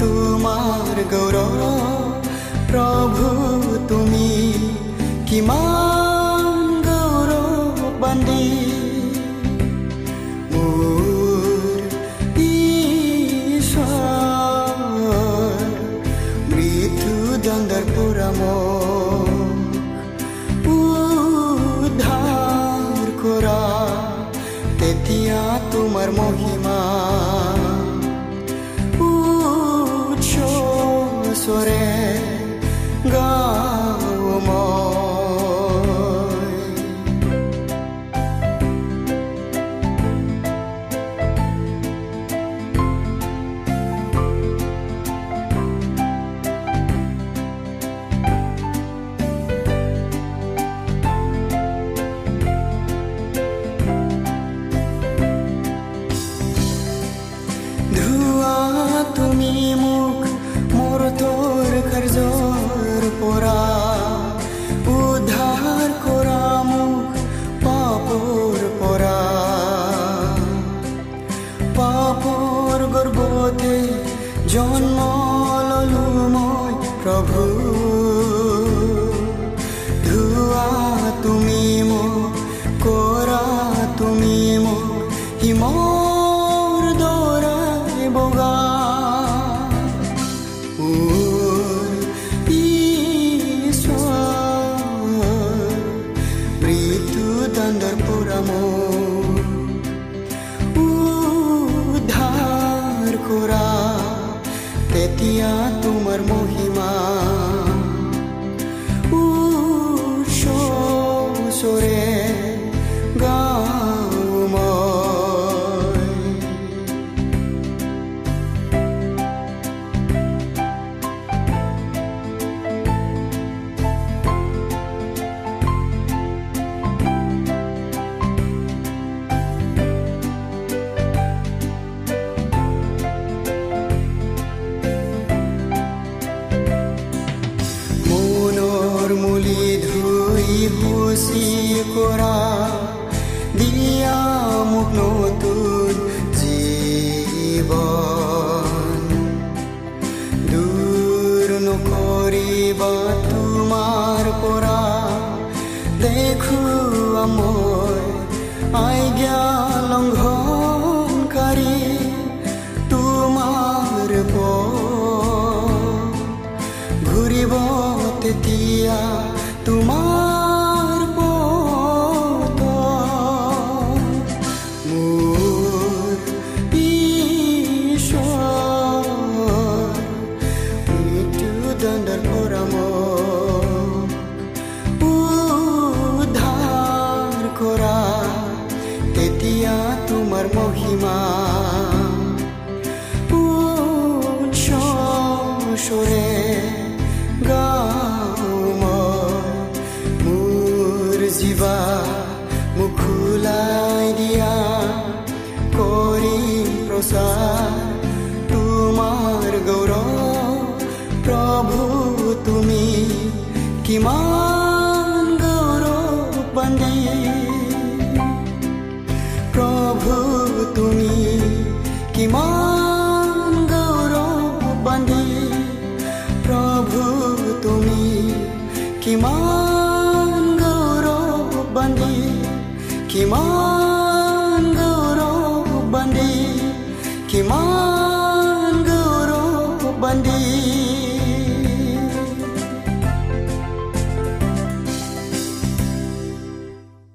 তোমাৰ গৌৰৱ প্ৰভু তুমি কিমান গৌৰৱ বান্ধি মোৰ ঈশ্বৰ মৃত্যু দণ্ডৰ পৰা উদ্ধাৰ কৰা তেতিয়া তোমাৰ মহিমা। sorella তেতিয়া তোমাৰ গৌৰৱান্বী প্ৰভু তুমি কিমান গৌৰৱান্বী প্ৰভু তুমি কিমান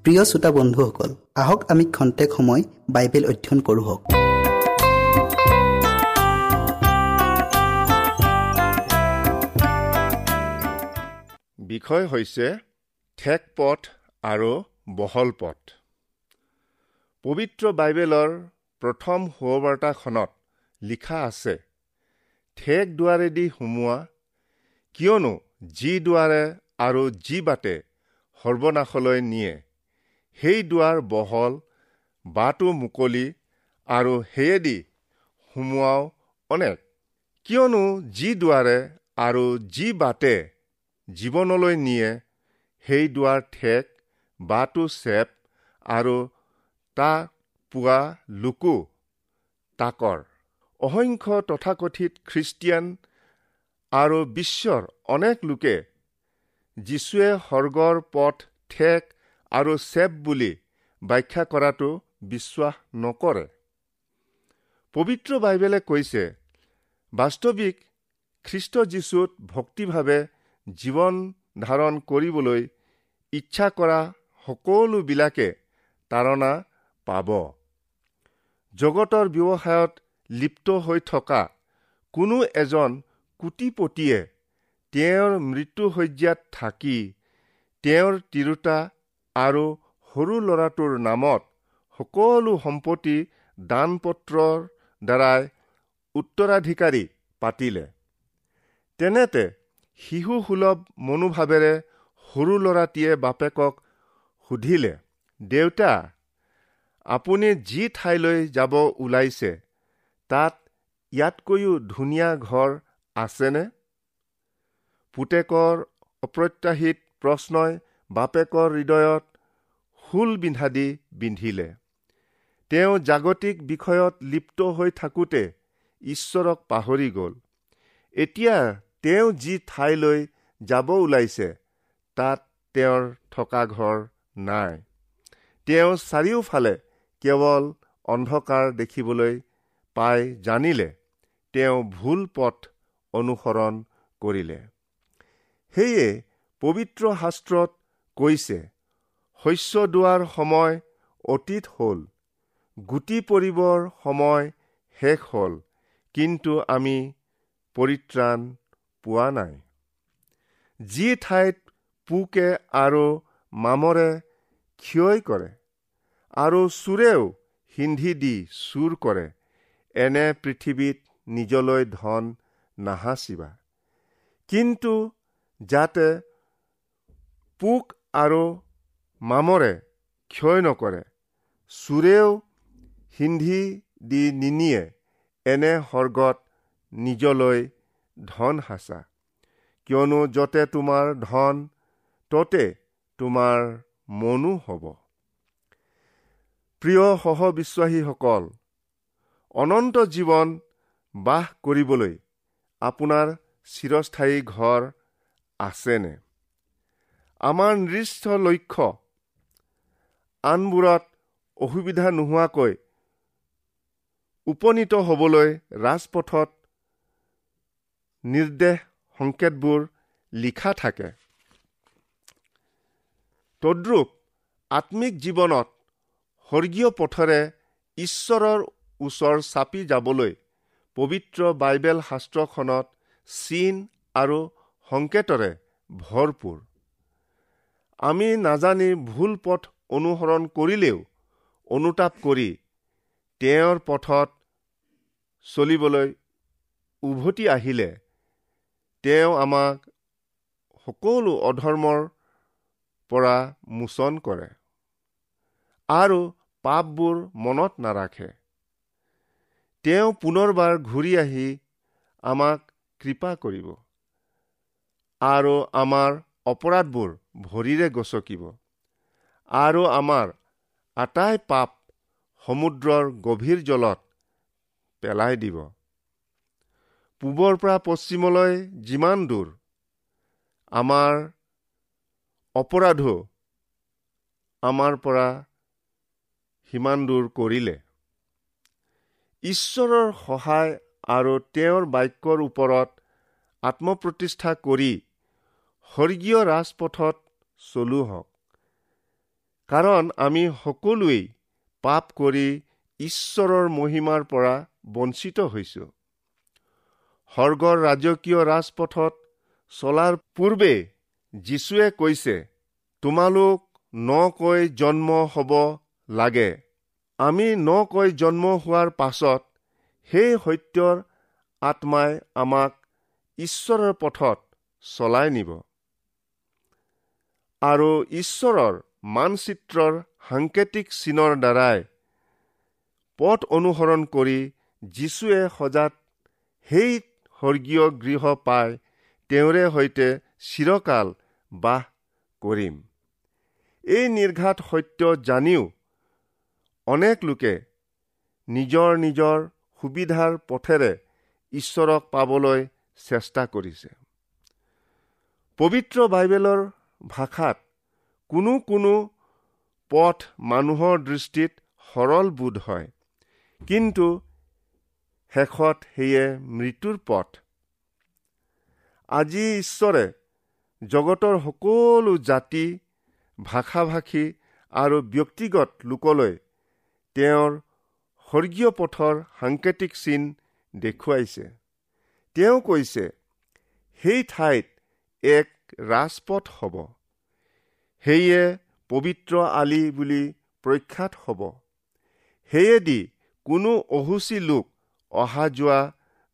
প্ৰিয় শ্ৰোতা বন্ধুসকল আহক আমি খন্তেক সময় বাইবেল অধ্যয়ন কৰোঁ হওক। বিষয় হৈছে ঠেক পথ আৰু বহল পথ পবিত্ৰ বাইবেলৰ প্ৰথম সুবাৰ্তাখনত লিখা আছে ঠেক দুৱাৰেদি সোমোৱা কিয়নো যি দুৱাৰে আৰু যি বাটে সৰ্বনাশলৈ নিয়ে। সেই দুৱাৰ বহল বাটো মুকলি আৰু সেয়েদি সোমোৱাও অনেক। কিয়নো যি দুৱাৰে আৰু যি বাটে জীৱনলৈ নিয়ে সেই দুৱাৰ ঠেক বাটো চেপ আৰু তাক পোৱা লোকো তাকৰ। অসংখ্য তথাকথিত খ্ৰীষ্টিয়ান আৰু বিশ্বৰ অনেক লোকে যীশুৱে সৰ্গৰ পথ ঠেক আৰু চেপ বুলি ব্যাখ্যা কৰাটো বিশ্বাস নকৰে। পবিত্ৰ বাইবেলে কৈছে বাস্তৱিক খ্ৰীষ্ট যীশুত ভক্তিভাৱে জীৱন ধাৰণ কৰিবলৈ ইচ্ছা কৰা সকলোবিলাকে তাৰণা পাব। জগতৰ ব্যৱসায়ত লিপ্ত হৈ থকা কোনো এজন কোটিপতিয়ে তেওঁৰ মৃত্যুসজ্যাত থাকি তেওঁৰ তিৰোতা আৰু সৰু ল'ৰাটোৰ নামত সকলো সম্পত্তি দান পত্ৰৰ দ্বাৰাই উত্তৰাধিকাৰী পাতিলে। তেনেতে শিশুসুলভ মনোভাৱেৰে সৰু ল'ৰাটিয়ে বাপেকক সুধিলে দেউতা আপুনি যি ঠাইলৈ যাব ওলাইছে তাত ইয়াতকৈও ধুনীয়া ঘৰ আছেনে? পুতেকৰ অপ্ৰত্যাশিত প্ৰশ্নই বাপেকৰ হৃদয়ত শূল বিন্ধা দি বিন্ধিলে। তেওঁ জাগতিক বিষয়ত লিপ্ত হৈ থাকোঁতে ঈশ্বৰক পাহৰি গ'ল। এতিয়া তেওঁ যি ঠাইলৈ যাব ওলাইছে তাত তেওঁৰ থকা ঘৰ নাই। তেওঁ চাৰিওফালে কেৱল অন্ধকাৰ দেখিবলৈ পাই জানিলে। তেওঁ ভুল পথ অনুসৰণ কৰিলে। সেয়ে পবিত্ৰ শাস্ত্ৰত কৈছে শস্য দোৱাৰ সময় অতীত হ'ল। গুটি পৰিবৰ সময় শেষ হ'ল কিন্তু আমি পৰিত্ৰাণ পোৱা নাই। যি ঠাইত পোকে আৰু মামৰে ক্ষয় কৰে আৰু চোৰেও সিন্ধি দি চুৰ কৰে এনে পৃথিৱীত নিজলৈ ধন নাহাচিবা। কিন্তু যাতে পোক আৰু মামৰে ক্ষয় নকৰে। চোৰেও সিন্ধি দি নিনিয়ে এনে সৰ্গত নিজলৈ ধন সাঁচা। কিয়নো য'তে তোমাৰ ধন ততে তোমাৰ মনো হ'ব। প্ৰিয় সহবিশ্বাসীসকল অনন্ত জীৱন বাস কৰিবলৈ আপোনাৰ চিৰস্থায়ী ঘৰ আছেনে? আমাৰ নিৰ্দিষ্ট লক্ষ্য আনবোৰত অসুবিধা নোহোৱাকৈ উপনীত হ'বলৈ ৰাজপথত নিৰ্দেশ সংকেতবোৰ লিখা থাকে। তদ্ৰূপ আত্মিক জীৱনত স্বৰ্গীয় পথেৰে ঈশ্বৰৰ ওচৰ চাপি যাবলৈ পবিত্ৰ বাইবেল শাস্ত্ৰখনত চিন আৰু সংকেতৰে ভৰপূৰ। আমি নাজানি ভুল পথ অনুসৰণ কৰিলেও অনুতাপ কৰি তেওঁৰ পথত চলিবলৈ উভতি আহিলে তেওঁ আমাক সকলো অধৰ্মৰ পৰা মোচন কৰে আৰু পাপবোৰ মনত নাৰাখে। তেওঁ পুনৰবাৰ ঘূৰি আহি আমাক কৃপা কৰিব আৰু আমাৰ অপৰাধবোৰ ভৰিৰে গচকিব। আৰু আমাৰ আটাই পাপ সমুদ্ৰৰ গভীৰ জলত পেলাই দিব। পূবৰ পৰা পশ্চিমলৈ যিমান দূৰ আমাৰ অপৰাধো আমাৰ পৰা সিমান দূৰ কৰিলে। ঈশ্বৰৰ সহায় আৰু তেওঁৰ বাক্যৰ ওপৰত আত্মপ্ৰতিষ্ঠা কৰি স্বৰ্গীয় ৰাজপথত চলো হওক। কাৰণ আমি সকলোৱেই পাপ কৰি ঈশ্বৰৰ মহিমাৰ পৰা বঞ্চিত হৈছো। স্বৰ্গৰ ৰাজকীয় ৰাজপথত চলাৰ পূৰ্বে যীশুৱে কৈছে তোমালোক নকৈ জন্ম হ'ব লাগে। আমি নকৈ জন্ম হোৱাৰ পাছত সেই সত্যৰ আত্মাই আমাক ঈশ্বৰৰ পথত চলাই নিব। আৰু ঈশ্বৰৰ মানচিত্ৰৰ সাংকেতিক চিনৰ দ্বাৰাই পথ অনুসৰণ কৰি যীশুৱে সজাত সেই স্বৰ্গীয় গৃহ পাই তেওঁৰে সৈতে চিৰকাল বাস কৰিম। এই নিৰ্ঘাত সত্য জানিও অনেক লোকে নিজৰ নিজৰ সুবিধাৰ পথেৰে ঈশ্বৰক পাবলৈ চেষ্টা কৰিছে। পবিত্ৰ বাইবেলৰ ভাষাত কোনো কোনো পথ মানুহৰ দৃষ্টিত সৰল বোধ হয়। কিন্তু শেষত সেয়ে মৃত্যুৰ পথ। আজি ঈশ্বৰে জগতৰ সকলো জাতি ভাষা ভাষী আৰু ব্যক্তিগত লোকলৈ তেওঁৰ স্বৰ্গীয় পথৰ সাংকেতিক চিন দেখুৱাইছে। তেওঁ কৈছে সেই ঠাইত এক ৰাজপথ হ'ব। সেয়ে পবিত্ৰ আলি বুলি প্ৰখ্যাত হ'ব। সেয়েদি কোনো অহুচি লোক অহা যোৱা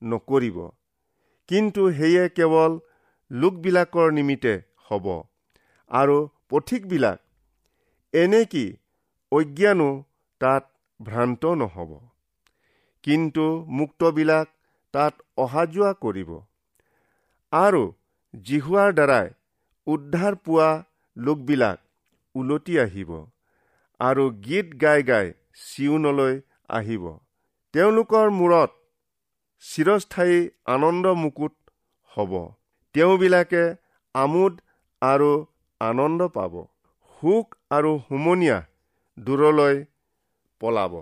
নকৰিব। কিন্তু সেয়ে কেৱল লোকবিলাকৰ নিমিত্তে হ'ব আৰু পথিকবিলাক এনেকি অজ্ঞানো তাত ভ্ৰান্ত নহ'ব। কিন্তু মুক্তবিলাক তাত অহা যোৱা কৰিব। আৰু জিহুৱাৰ দ্বাৰাই উদ্ধাৰ পোৱা লোকবিলাক ওলটি আহিব আৰু গীত গাই গাই চিউনলৈ আহিব। তেওঁলোকৰ মূৰত চিৰস্থায়ী আনন্দ মুকুট হ'ব। তেওঁবিলাকে আমোদ আৰু আনন্দ পাব। সুখ আৰু হুমনীয়া দূৰলৈ পলাব।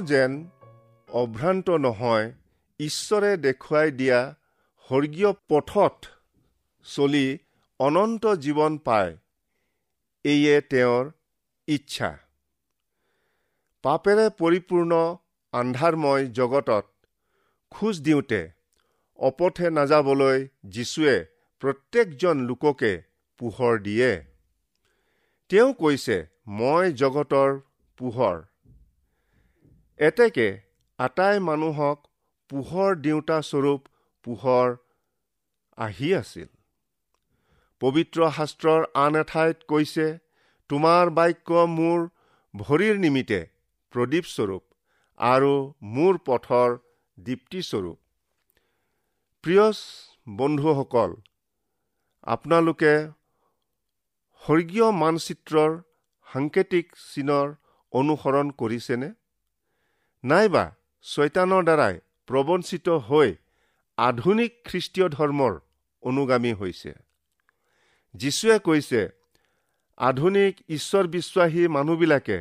যেন অভ্ৰান্ত নহয় ঈশ্বৰে দেখুৱাই দিয়া স্বৰ্গীয় পথত চলি অনন্ত জীৱন পায় এয়ে তেওঁৰ ইচ্ছা। পাপেৰে পৰিপূৰ্ণ আন্ধাৰময় জগতত খোজ দিওঁতে অপথে নাযাবলৈ যীশুৱে প্ৰত্যেকজন লোককে পোহৰ দিয়ে। তেওঁ কৈছে মই জগতৰ পোহৰ। এতেকে আটাই মানুহক পোহৰ দিওঁতা স্বৰূপ পোহৰ আহি আছিল। পবিত্ৰ শাস্ত্ৰৰ আন এঠাইত কৈছে তোমাৰ বাক্য মোৰ ভৰিৰ নিমিত্তে প্ৰদীপ স্বৰূপ আৰু মোৰ পথৰ দীপ্তিস্বৰূপ প্ৰিয় বন্ধুসকল আপোনালোকে স্বৰ্গীয় মানচিত্ৰৰ সাংকেতিক চিনৰ অনুসৰণ কৰিছেনে? নাইবা ছৈতানৰ দ্বাৰাই প্ৰবঞ্চিত হৈ আধুনিক খ্ৰীষ্টীয় ধৰ্মৰ অনুগামী হৈছে। যীশুৱে কৈছে আধুনিক ঈশ্বৰ বিশ্বাসী মানুহবিলাকে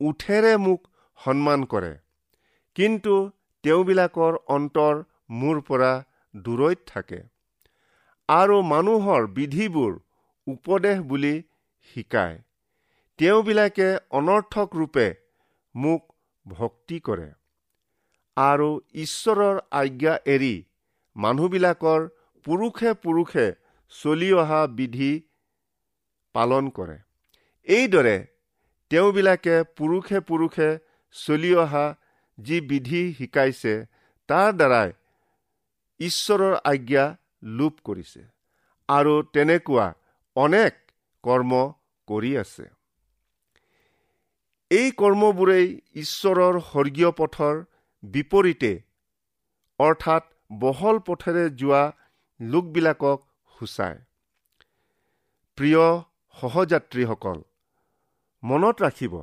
উঠেৰে মোক সন্মান কৰে কিন্তু তেওঁবিলাকৰ অন্তৰ মোৰ পৰা দূৰৈত থাকে আৰু মানুহৰ বিধিবোৰ উপদেশ বুলি শিকায়। তেওঁবিলাকে অনৰ্থক ৰূপে মোক ভক্তি কৰে। আৰু ঈশ্বৰৰ আজ্ঞা এৰি মানুহবিলাকৰ পুৰুষে পুৰুষে চলি অহা বিধি পালন কৰে। এইদৰে তেওঁবিলাকে পুৰুষে পুৰুষে চলি অহা যি বিধি শিকাইছে তাৰ দ্বাৰাই ঈশ্বৰৰ আজ্ঞা লোপ কৰিছে। আৰু তেনেকুৱা অনেক কৰ্ম কৰি আছে। এই কৰ্মবোৰেই ঈশ্বৰৰ স্বৰ্গীয় পথৰ বিপৰীতে অৰ্থাৎ বহল পথেৰে যোৱা লোকবিলাকক সূচায়। প্ৰিয় সহযাত্ৰীসকল মনত ৰাখিব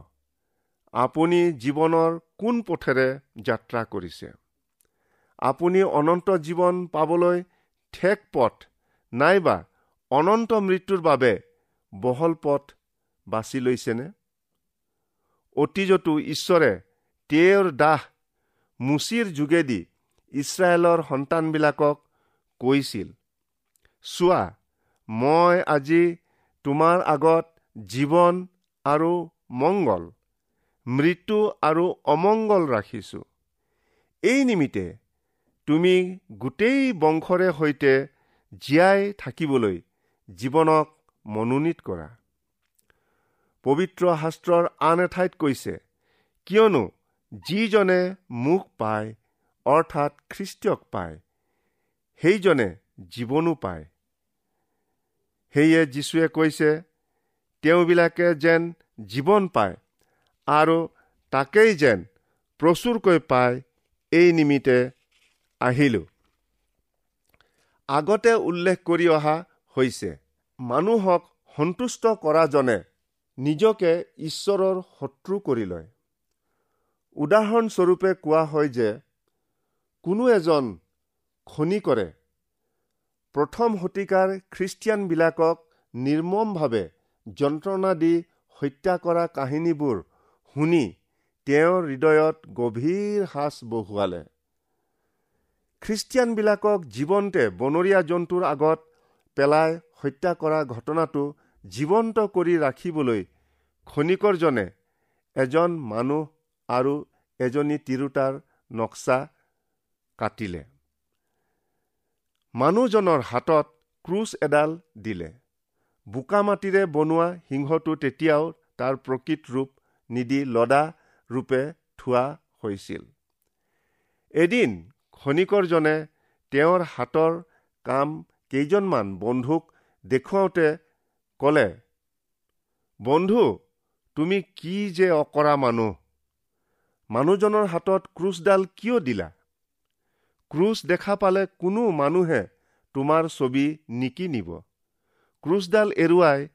আপুনি জীৱনৰ কোন পথেৰে যাত্ৰা কৰিছে। আপুনি অনন্ত জীৱন পাবলৈ ঠেক পথ নাইবা অনন্ত মৃত্যুৰ বাবে বহল পথ বাছি লৈছেনে? অতীজতো ঈশ্বৰে তেওঁৰ দাহ মুচিৰ যোগেদি ইছৰাইলৰ সন্তানবিলাকক কৈছিল চোৱা মই আজি তোমাৰ আগত জীৱন আৰু মংগল মৃত্যু আৰু অমংগল ৰাখিছো। এই নিমিত্তে তুমি গোটেই বংশৰে সৈতে জীয়াই থাকিবলৈ জীৱনক মনোনীত কৰা। পবিত্ৰ শাস্ত্ৰৰ আন এঠাইত কৈছে কিয়নো যিজনে মুখ পায় অৰ্থাৎ খ্ৰীষ্টিয়ক পায় সেইজনে জীৱনো পায়। সেয়ে যীশুৱে কৈছে তেওঁবিলাকে যেন জীৱন পায় আৰু তাকেই যেন প্ৰচুৰকৈ পায় এই নিমিত্তে আহিলোঁ। আগতে উল্লেখ কৰি অহা হৈছে মানুহক সন্তুষ্ট কৰাজনে নিজকে ঈশ্বৰৰ শত্ৰু কৰি লয়। উদাহৰণস্বৰূপে কোৱা হয় যে কোনো এজন খনিকৰে প্ৰথম শতিকাৰ খ্ৰীষ্টিয়ানবিলাকক নিৰ্মমভাৱে যন্ত্ৰণা দি হত্যা কৰা কাহিনীবোৰ শুনি তেওঁৰ হৃদয়ত গভীৰ সাঁচ বহুৱালে। খ্ৰীষ্টিয়ানবিলাকক জীৱন্তে বনৰীয়া জন্তুৰ আগত পেলাই হত্যা কৰা ঘটনাটো জীৱন্ত কৰি ৰাখিবলৈ খনিকৰজনে এজন মানুহ আৰু এজনী তিৰোতাৰ নক্সা কাটিলে। মানুহজনৰ হাতত ক্ৰুচ এডাল দিলে। বোকা মাটিৰে বনোৱা সিংহটো তেতিয়াও তাৰ প্ৰকৃত ৰূপ নিদি লদা ৰূপে থোৱা হৈছিল। এদিন খনিকৰজনে তেওঁৰ হাতৰ কাম কেইজনমান বন্ধুক দেখুৱাওঁতে ক'লে বন্ধু তুমি কি যে অকৰা মানুহ? মানুহজনৰ হাতত ক্ৰুচডাল কিয় দিলা? ক্ৰুচ দেখা পালে কোনো মানুহে তোমাৰ ছবি নিকিনিব। ক্ৰুচডাল এৰুৱাই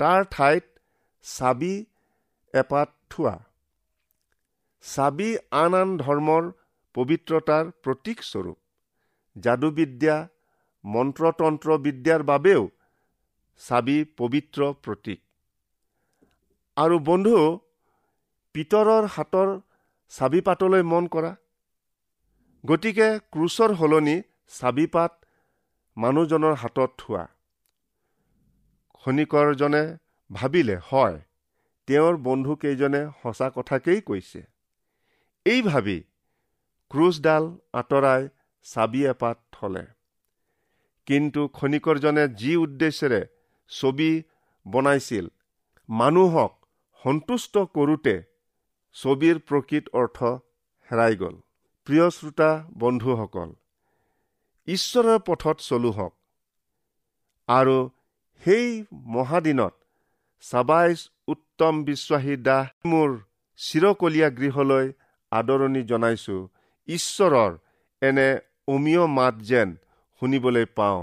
তাৰ ঠাইত চাবি এপাত থোৱা। চাবি আন আন ধৰ্মৰ পবিত্ৰতাৰ প্ৰতীক স্বৰূপ যাদুবিদ্যা মন্ত্ৰতন্ত্ৰ বিদ্যাৰ বাবেও চাবি পবিত্ৰ প্ৰতীক। আৰু বন্ধু পিতৰৰ হাতৰ চাবিপাতলৈ মন কৰা। গতিকে ক্ৰুচৰ সলনি চাবিপাত মানুহজনৰ হাতত থোৱা। খনিকৰজনে ভাবিলে হয় তেওঁৰ বন্ধুকেইজনে সঁচা কথাকেই কৈছে। এই ভাবি ক্ৰুচডাল আঁতৰাই চাবি এপাত থলে। কিন্তু খনিকৰজনে যি উদ্দেশ্যেৰে ছবি বনাইছিল। মানুহক সন্তুষ্ট কৰোঁতে ছবিৰ প্ৰকৃত অৰ্থ হেৰাই গ'ল। প্ৰিয় শ্ৰোতা বন্ধুসকল ঈশ্বৰৰ পথত চলো হওক। আৰু সেই মহাদিনত চাবাইজ উত্তম বিশ্বাসী দাস মোৰ চিৰকলীয়া গৃহলৈ আদৰণি জনাইছো। ঈশ্বৰৰ এনে অমীয় মাত যেন শুনিবলৈ পাওঁ।